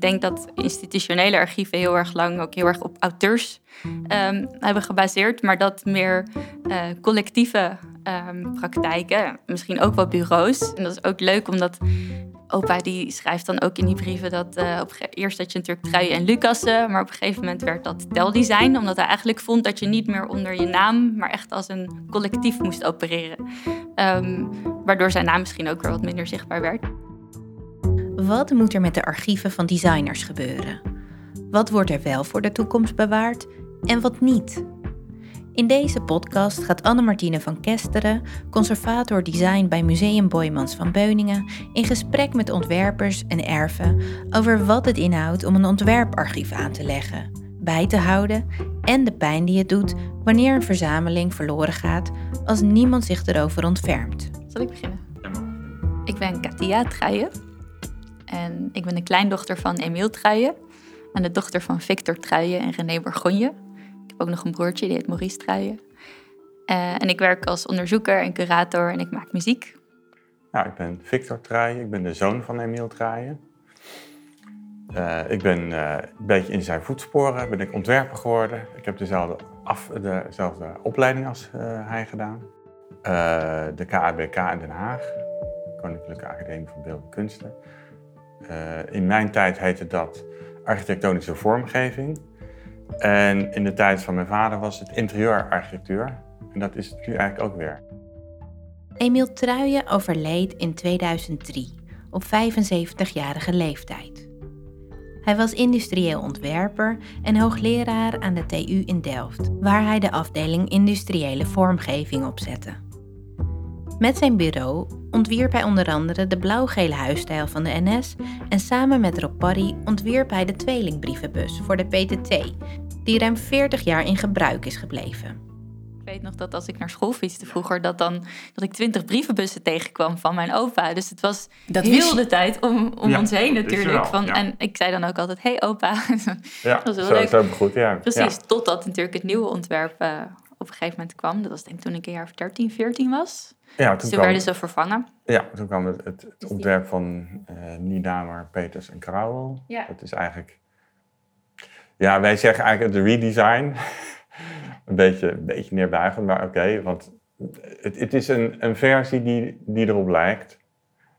ik denk dat institutionele archieven heel erg lang ook heel erg op auteurs ehm, hebben gebaseerd, maar dat meer uh, collectieve um, praktijken, misschien ook wel bureaus. En dat is ook leuk omdat opa die schrijft dan ook in die brieven dat uh, op eerst dat je natuurlijk Trui en Lucassen, maar op een gegeven moment werd dat teldesign, omdat hij eigenlijk vond dat je niet meer onder je naam, maar echt als een collectief moest opereren. Um, waardoor zijn naam misschien ook weer wat minder zichtbaar werd. Wat moet er met de archieven van designers gebeuren? Wat wordt er wel voor de toekomst bewaard en wat niet? In deze podcast gaat Anne-Martine van Kesteren, conservator design bij Museum Boymans van Beuningen, in gesprek met ontwerpers en erven over wat het inhoudt om een ontwerparchief aan te leggen, bij te houden en de pijn die het doet wanneer een verzameling verloren gaat als niemand zich erover ontfermt. Zal ik beginnen? Ik ben Katia Truijen en ik ben de kleindochter van Emiel Truijen en de dochter van Victor Truijen en René Borgonje ook nog een broertje, die heet Maurice Truijen. Uh, en ik werk als onderzoeker en curator en ik maak muziek. Nou, ik ben Victor Truijen, ik ben de zoon van Emiel Truijen. Uh, ik ben uh, een beetje in zijn voetsporen, ben ik ontwerper geworden. Ik heb dezelfde, af, dezelfde opleiding als hij gedaan. de KABK in Den Haag, Koninklijke Academie van Beeldende Kunsten. In mijn tijd heette dat architectonische vormgeving. En in de tijd van mijn vader was het interieurarchitectuur. En dat is het nu eigenlijk ook weer. Emiel Truijen overleed in 2003 op 75-jarige leeftijd. Hij was industrieel ontwerper en hoogleraar aan de TU in Delft, waar hij de afdeling industriële vormgeving opzette. Met zijn bureau ontwierp hij onder andere de blauw-gele huisstijl van de NS en samen met Rob Parry ontwierp hij de tweelingbrievenbus voor de PTT, die ruim 40 jaar in gebruik is gebleven. Ik weet nog dat als ik naar school fietste vroeger, dat, dan, dat ik twintig brievenbussen tegenkwam van mijn opa. Dus het was dat heel de tijd om, om ons heen natuurlijk. van, En ik zei dan ook altijd, hey opa. Ja, dat was wel zo, leuk. Goed, ja. Precies, totdat natuurlijk het nieuwe ontwerp uh, op een gegeven moment kwam. Dat was denk ik toen ik een jaar of 13, 14 was. Ja, toen, dus werden ze vervangen. Ja, toen kwam het, het, het ontwerp van uh, Niedamer, Peters en Krauwel. Ja. Dat is eigenlijk... Ja, wij zeggen eigenlijk de redesign. een, beetje, een beetje neerbuigend, maar oké. want het, het is een, een versie die, die erop lijkt.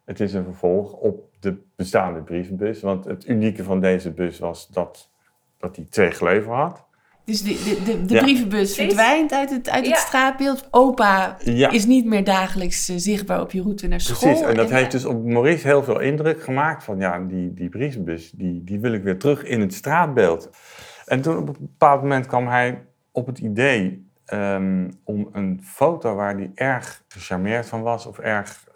Het is een vervolg op de bestaande brievenbus. Want het unieke van deze bus was dat, dat die twee gleuven had. Dus de, de, de, brievenbus verdwijnt uit het, uit het straatbeeld. Opa is niet meer dagelijks eh, zichtbaar op je route naar school. Precies, en dat heeft dus op Maurice heel veel indruk gemaakt. Van ja, die, die brievenbus, die, die wil ik weer terug in het straatbeeld. En toen op een bepaald moment kwam hij op het idee ehm, om een foto waar hij erg gecharmeerd van was. Of erg...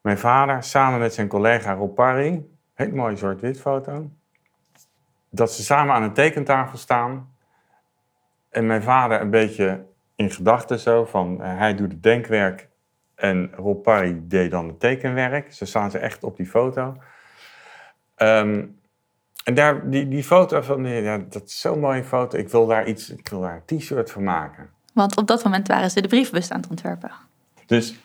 Mijn vader samen met zijn collega Rob Parry, hele mooie zwart-wit foto. Dat ze samen aan een tekentafel staan en mijn vader een beetje in gedachten zo van uh, hij doet het denkwerk en Rob Parry deed dan het tekenwerk. Zo staan ze echt op die foto. Um, en daar, die, die foto van, ja, dat is zo'n mooie foto. Ik wil daar iets, ik wil daar een t-shirt van maken. Want op dat moment waren ze de briefbus aan het ontwerpen. Dus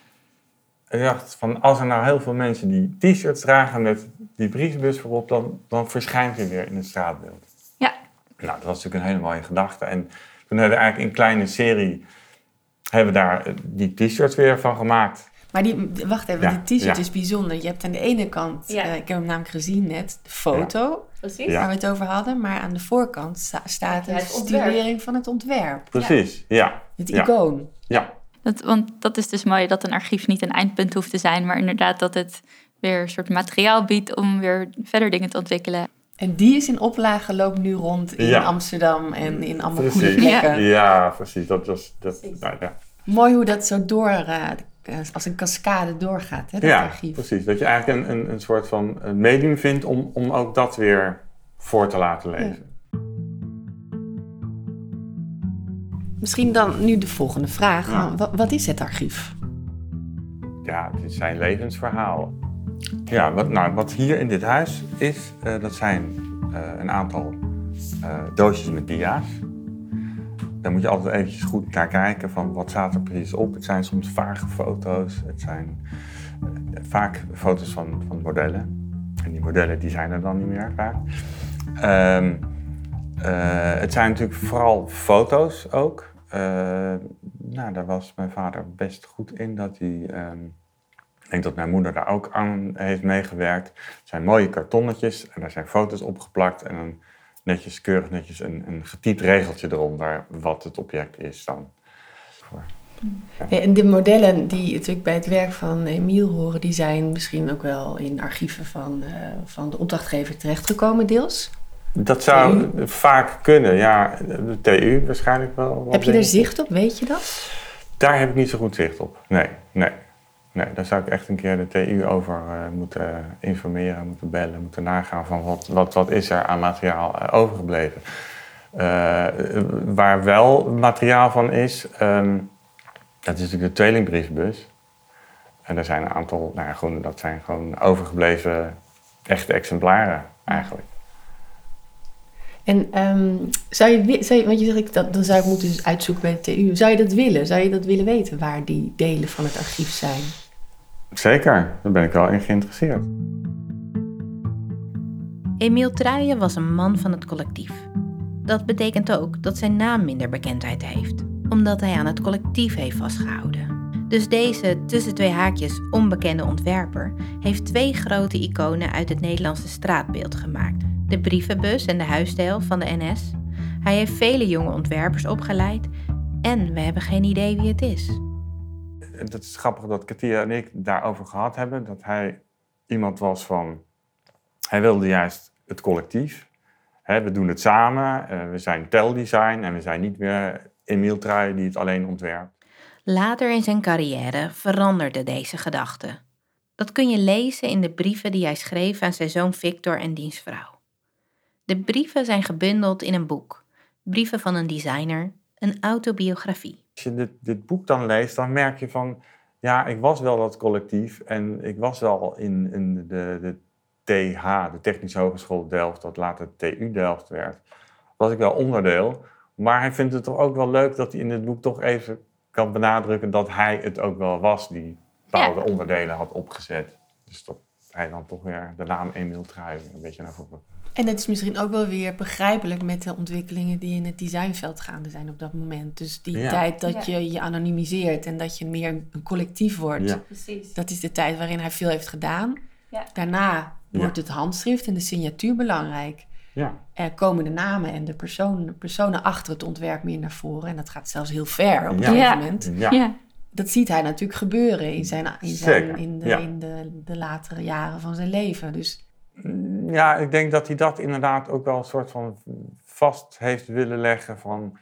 ik dacht van, als er nou heel veel mensen die t-shirts dragen met die briefbus voorop, dan, dan verschijnt hij weer in het straatbeeld. Ja. Nou, dat was natuurlijk een hele mooie gedachte. En toen hebben we eigenlijk een kleine serie hebben we daar eh, die t-shirts weer van gemaakt. Maar die, wacht even, die t-shirt is bijzonder. Je hebt aan de ene kant, uh, ik heb hem namelijk gezien net, de foto Precies. waar we het over hadden. Maar aan de voorkant staat de stilering van het ontwerp. Precies, ja. Het icoon. Ja. Dat, want dat is dus mooi dat een archief niet een eindpunt hoeft te zijn, maar inderdaad dat het weer een soort materiaal biedt om weer verder dingen te ontwikkelen. En die is in oplage, loopt nu rond in Amsterdam en in allemaal goede plekken. Ja, precies. Dat was, dat, nou, ja. Mooi hoe dat zo door, uh, als een cascade doorgaat, hè, dat ja, archief. precies. Dat je eigenlijk een, een, een soort van medium vindt om, om ook dat weer voor te laten leven. Misschien dan nu de volgende vraag. Wat, wat, is het archief? Ja, het is zijn levensverhaal. Ja, wat, nou, wat hier in dit huis is, uh, dat zijn uh, een aantal uh, doosjes met dia's. Daar moet je altijd eventjes goed naar kijken van wat staat er precies op. Het zijn soms vage foto's, het zijn vaak foto's van, van modellen. En die modellen die zijn er dan niet meer vaak. Ehm, eh, het zijn natuurlijk vooral foto's ook. Nou, daar was mijn vader best goed in. Dat hij, ehm, ik denk dat mijn moeder daar ook aan heeft meegewerkt. Het zijn mooie kartonnetjes en daar zijn foto's opgeplakt. En dan netjes, keurig netjes een, een getypt regeltje eronder wat het object is dan. Ja, en de modellen die natuurlijk bij het werk van Emiel horen, die zijn misschien ook wel in archieven van, uh, van de opdrachtgever terechtgekomen, deels. Dat zou vaak kunnen, ja. De TU waarschijnlijk wel. Heb je er zicht op, weet je dat? Daar heb ik niet zo goed zicht op. Nee, nee. Nee, daar zou ik echt een keer de TU over uh, moeten informeren, moeten bellen, moeten nagaan van wat, wat, wat is er aan materiaal uh, overgebleven. Uh, waar wel materiaal van is, um, dat is natuurlijk de tweelingbriefbus. En er zijn een aantal, nou ja, gewoon, dat zijn gewoon overgebleven echte exemplaren eigenlijk. En um, zou, je, zou je, want je zegt, dat, dan zou ik moeten dus uitzoeken bij de TU. Zou je dat willen? Zou je dat willen weten, waar die delen van het archief zijn? Zeker, daar ben ik wel in geïnteresseerd. Emiel Truijen was een man van het collectief. Dat betekent ook dat zijn naam minder bekendheid heeft, omdat hij aan het collectief heeft vastgehouden. Dus deze tussen twee haakjes onbekende ontwerper heeft twee grote iconen uit het Nederlandse straatbeeld gemaakt: de brievenbus en de huisstijl van de NS. Hij heeft vele jonge ontwerpers opgeleid en we hebben geen idee wie het is. Het is grappig dat Katia en ik daarover gehad hebben. Dat hij iemand was van. Hij wilde juist het collectief. we doen het samen. Eh, we zijn teldesign en we zijn niet meer Emiel Trui die het alleen ontwerpt. Later in zijn carrière veranderde deze gedachte. Dat kun je lezen in de brieven die hij schreef aan zijn zoon Victor en dienstvrouw. De brieven zijn gebundeld in een boek. Brieven van een designer, een autobiografie. Als je dit, dit boek dan leest, dan merk je van... Ja, ik was wel dat collectief en ik was wel in, in de, de TH, de Technische Hogeschool Delft, dat later TU Delft werd. Was ik wel onderdeel. Maar hij vindt het toch ook wel leuk dat hij in het boek toch even kan benadrukken dat hij het ook wel was die bepaalde onderdelen had opgezet. Dus dat hij dan toch weer de naam Emil Trui een beetje naar voren. En dat is misschien ook wel weer begrijpelijk met de ontwikkelingen die in het designveld gaande zijn op dat moment. Dus die tijd dat je je anonimiseert en dat je meer een collectief wordt. Ja. Precies. Dat is de tijd waarin hij veel heeft gedaan. Daarna wordt het handschrift en de signatuur belangrijk. Ja. Er komen de namen en de personen, personen achter het ontwerp meer naar voren. En dat gaat zelfs heel ver op gegeven moment. Ja. Dat ziet hij natuurlijk gebeuren in, zijn, in, zijn, in, de, in de, de latere jaren van zijn leven. Dus ja, ik denk dat hij dat inderdaad ook wel een soort van vast heeft willen leggen van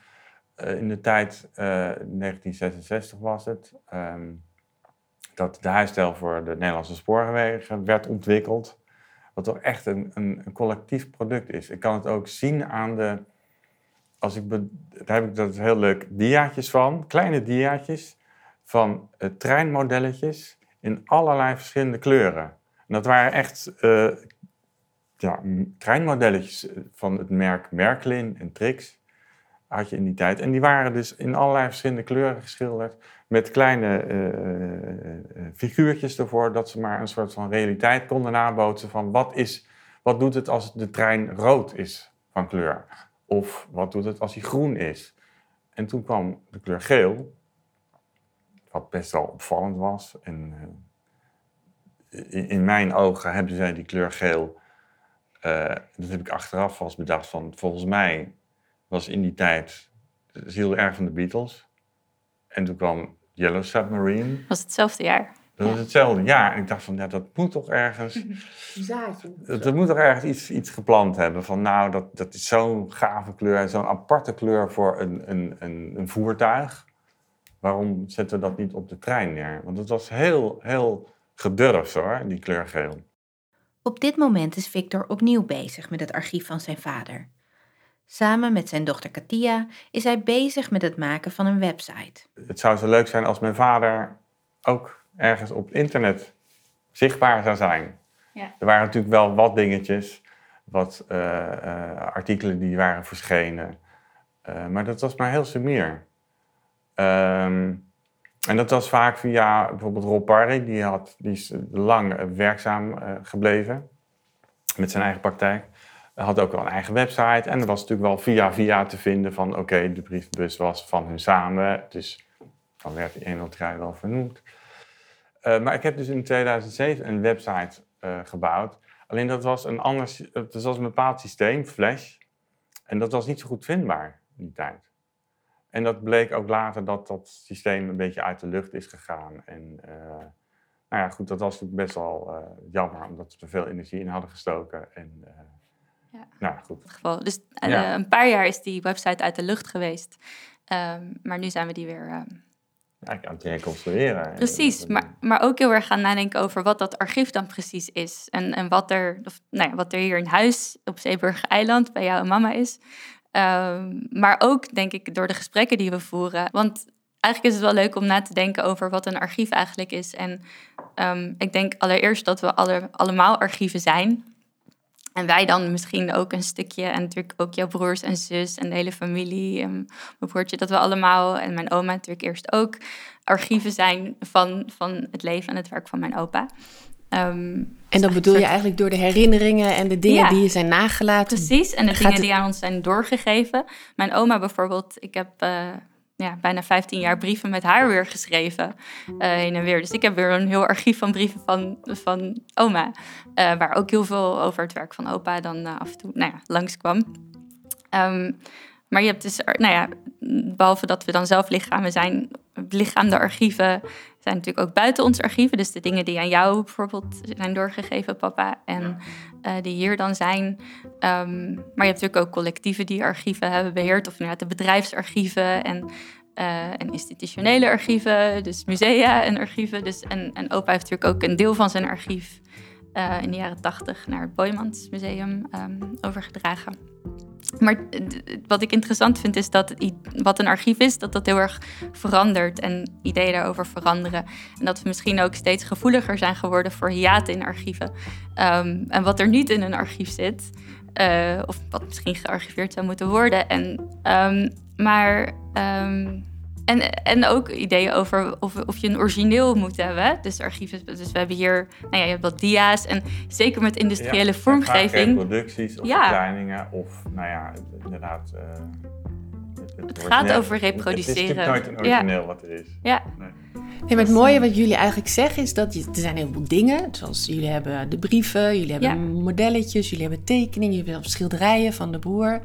uh, in de tijd uh, eh, 1966 was het. Um, dat de huisstijl voor de Nederlandse spoorwegen werd ontwikkeld. Wat toch echt een, een, een, collectief product is. Ik kan het ook zien aan de. Als ik daar heb ik dat heel leuk diaatjes van, kleine diaatjes van uh, treinmodelletjes in allerlei verschillende kleuren. En dat waren echt ja, treinmodelletjes eh, van het merk Merklin en Trix had je in die tijd. En die waren dus in allerlei verschillende kleuren geschilderd. Met kleine uh, figuurtjes ervoor, dat ze maar een soort van realiteit konden nabootsen van wat, is, wat doet het als de trein rood is van kleur? Of wat doet het als hij groen is? En toen kwam de kleur geel, wat best wel opvallend was. In, in mijn ogen hebben zij die kleur geel uh, dat heb ik achteraf vast bedacht van, volgens mij was in die tijd, het heel erg van de Beatles. En toen kwam Yellow Submarine. Was hetzelfde jaar. Dat was hetzelfde jaar. En ik dacht van, ja, dat moet toch ergens... Zaadje. Dat, dat, moet toch ergens iets, iets geplant hebben. Van nou, dat, dat is zo'n gave kleur, zo'n aparte kleur voor een, een, een, een voertuig. Waarom zetten we dat niet op de trein neer? Want het was heel, heel gedurfd hoor, die kleur geel. Op dit moment is Victor opnieuw bezig met het archief van zijn vader. Samen met zijn dochter Katia is hij bezig met het maken van een website. Het zou zo leuk zijn als mijn vader ook ergens op internet zichtbaar zou zijn. Ja. Er waren natuurlijk wel wat dingetjes, wat uh, uh, artikelen die waren verschenen. Uh, maar dat was maar heel sumier. Um, en dat was vaak via bijvoorbeeld Rob Parry, die, had, die is lang werkzaam uh, gebleven. met zijn eigen praktijk. Hij had ook wel een eigen website. En dat was natuurlijk wel via via te vinden van... oké, de briefbus was van hun samen. Dus dan werd die 103 wel vernoemd. Uh, maar ik heb dus in 2007 een website gebouwd. Alleen dat was een ander... Het was een bepaald systeem, Flash. En dat was niet zo goed vindbaar in die tijd. En dat bleek ook later dat dat systeem een beetje uit de lucht is gegaan. En uh, nou ja, goed, dat was natuurlijk best wel uh, jammer, omdat we er veel energie in hadden gestoken. En, uh, ja. Nou goed. Geval. Dus ja. een paar jaar is die website uit de lucht geweest. Um, maar nu zijn we die weer. Um... Ja, aan het reconstrueren. Precies, maar, maar ook heel erg gaan nadenken over wat dat archief dan precies is. En, en wat, er, of, nou ja, wat er hier in huis op Zeeburg Eiland bij jou en mama is. Um, maar ook, denk ik, door de gesprekken die we voeren. Want eigenlijk is het wel leuk om na te denken over wat een archief eigenlijk is. En um, ik denk allereerst dat we alle, allemaal archieven zijn. En wij dan misschien ook een stukje, en natuurlijk ook jouw broers en zus en de hele familie, en mijn broertje, dat we allemaal, en mijn oma natuurlijk eerst ook, archieven zijn van, van het leven en het werk van mijn opa. Um, en dan bedoel je eigenlijk door de herinneringen en de dingen die je zijn nagelaten. Precies, en de dingen die aan ons zijn doorgegeven. Mijn oma bijvoorbeeld, ik heb uh, ja, bijna 15 jaar brieven met haar weer geschreven. Uh, heen en weer. Dus ik heb weer een heel archief van brieven van, van oma. Uh, waar ook heel veel over het werk van opa dan af en toe nou ja, langskwam. Um, maar je hebt dus, nou ja, behalve dat we dan zelf lichamen zijn, lichaamde archieven zijn natuurlijk ook buiten ons archieven. Dus de dingen die aan jou bijvoorbeeld zijn doorgegeven, papa, en uh, die hier dan zijn. Um, maar je hebt natuurlijk ook collectieven die archieven hebben beheerd, of inderdaad de bedrijfsarchieven en, uh, en institutionele archieven, dus musea en archieven. Dus, en, en opa heeft natuurlijk ook een deel van zijn archief uh, in de jaren tachtig naar het Boymans Museum um, overgedragen. Maar wat ik interessant vind is dat wat een archief is, dat dat heel erg verandert en ideeën daarover veranderen. En dat we misschien ook steeds gevoeliger zijn geworden voor hiaten in archieven. Um, en wat er niet in een archief zit, uh, of wat misschien gearchiveerd zou moeten worden. En, um, maar um, en, en ook ideeën over of, of je een origineel moet hebben. Dus archieven. Dus we hebben hier, nou ja, je hebt wat dia's. En zeker met industriële ja, vormgeving. producties of ja. verkleiningen. Of nou ja, inderdaad. Uh, het, het gaat over reproduceren. Het, is nooit een origineel wat er is. Ja. Nee. Nee, maar het mooie wat jullie eigenlijk zeggen is dat je, er zijn heel veel dingen. Zoals jullie hebben de brieven, jullie hebben ja. modelletjes, jullie hebben tekeningen, jullie hebben schilderijen van de broer.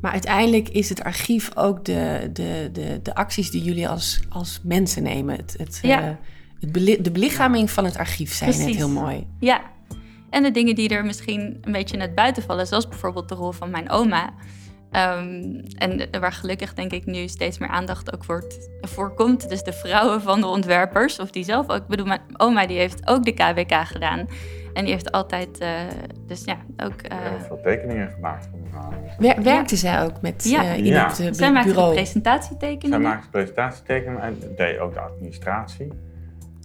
Maar uiteindelijk is het archief ook de, de, de, de acties die jullie als, als mensen nemen. Het, het, ja. uh, het de belichaming van het archief zijn Precies. net heel mooi. Ja, en de dingen die er misschien een beetje net buiten vallen, zoals bijvoorbeeld de rol van mijn oma. Um, en waar gelukkig denk ik nu steeds meer aandacht ook wordt, voorkomt. Dus de vrouwen van de ontwerpers, of die zelf ook. Ik bedoel, mijn oma die heeft ook de KWK gedaan. En die heeft altijd, uh, dus ja, ook... Uh, ja, veel tekeningen gemaakt van Wer werkte ja. zij ook met ja. Uh, in ja. het uh, Zij maakte presentatietekeningen. Zij maakte presentatietekeningen en deed ook de administratie.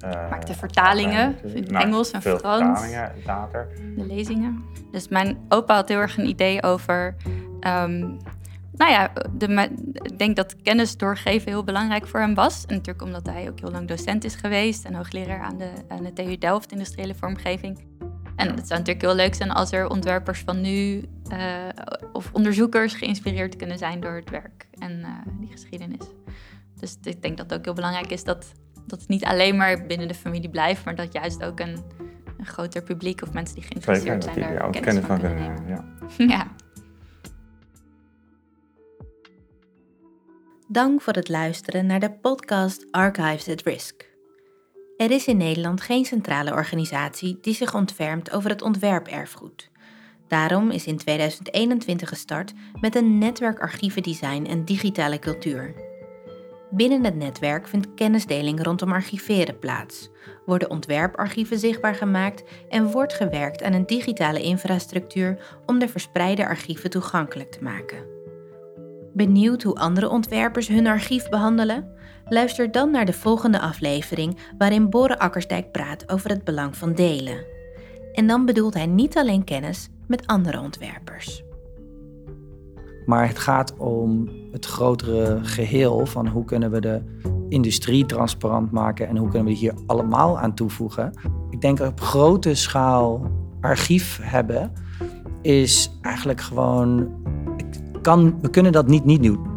Uh, maakte vertalingen in Engels en veel Frans. vertalingen later. De lezingen. Dus mijn opa had heel erg een idee over... Um, nou ja, de, ik denk dat kennis doorgeven heel belangrijk voor hem was. En natuurlijk omdat hij ook heel lang docent is geweest en hoogleraar aan de, aan de TU Delft industriële vormgeving. En het zou natuurlijk heel leuk zijn als er ontwerpers van nu uh, of onderzoekers geïnspireerd kunnen zijn door het werk en uh, die geschiedenis. Dus ik denk dat het ook heel belangrijk is dat, dat het niet alleen maar binnen de familie blijft, maar dat juist ook een, een groter publiek of mensen die geïnteresseerd zijn daar kennis, kennis van kunnen nemen. Ja. ja. Dank voor het luisteren naar de podcast Archives at Risk. Er is in Nederland geen centrale organisatie die zich ontfermt over het ontwerperfgoed. Daarom is in 2021 gestart met een netwerk archievendesign en digitale cultuur. Binnen het netwerk vindt kennisdeling rondom archiveren plaats, worden ontwerparchieven zichtbaar gemaakt en wordt gewerkt aan een digitale infrastructuur om de verspreide archieven toegankelijk te maken. Benieuwd hoe andere ontwerpers hun archief behandelen? Luister dan naar de volgende aflevering waarin Borre Akkersdijk praat over het belang van delen. En dan bedoelt hij niet alleen kennis met andere ontwerpers. Maar het gaat om het grotere geheel van hoe kunnen we de industrie transparant maken en hoe kunnen we hier allemaal aan toevoegen. Ik denk op grote schaal archief hebben is eigenlijk gewoon. Kan, we kunnen dat niet niet doen.